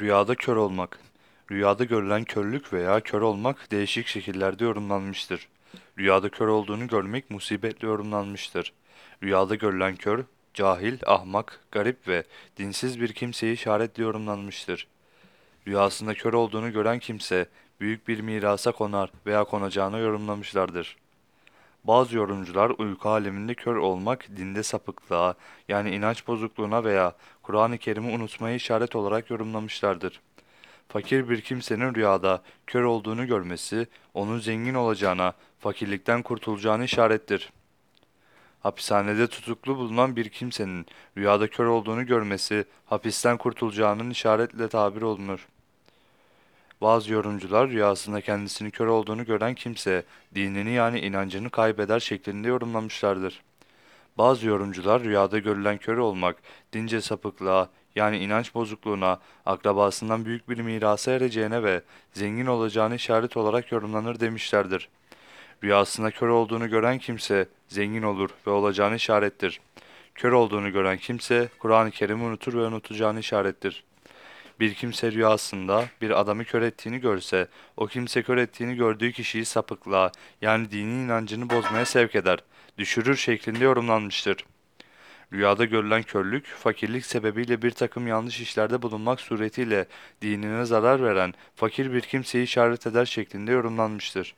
Rüyada kör olmak. Rüyada görülen körlük veya kör olmak değişik şekillerde yorumlanmıştır. Rüyada kör olduğunu görmek musibetle yorumlanmıştır. Rüyada görülen kör, cahil, ahmak, garip ve dinsiz bir kimseyi işaretle yorumlanmıştır. Rüyasında kör olduğunu gören kimse, büyük bir mirasa konar veya konacağını yorumlamışlardır. Bazı yorumcular uyku aleminde kör olmak dinde sapıklığa yani inanç bozukluğuna veya Kur'an-ı Kerim'i unutmaya işaret olarak yorumlamışlardır. Fakir bir kimsenin rüyada kör olduğunu görmesi, onun zengin olacağına, fakirlikten kurtulacağını işarettir. Hapishanede tutuklu bulunan bir kimsenin rüyada kör olduğunu görmesi, hapisten kurtulacağının işaretle tabir olunur. Bazı yorumcular rüyasında kendisini kör olduğunu gören kimse, dinini yani inancını kaybeder şeklinde yorumlamışlardır. Bazı yorumcular rüyada görülen kör olmak, dince sapıklığa yani inanç bozukluğuna, akrabasından büyük bir mirasa ereceğine ve zengin olacağını işaret olarak yorumlanır demişlerdir. Rüyasında kör olduğunu gören kimse zengin olur ve olacağını işarettir. Kör olduğunu gören kimse Kur'an-ı Kerim'i unutur ve unutacağını işarettir. Bir kimse rüyasında bir adamı kör ettiğini görse, o kimse kör ettiğini gördüğü kişiyi sapıklığa yani dini inancını bozmaya sevk eder, düşürür şeklinde yorumlanmıştır. Rüyada görülen körlük, fakirlik sebebiyle bir takım yanlış işlerde bulunmak suretiyle dinine zarar veren fakir bir kimseyi işaret eder şeklinde yorumlanmıştır.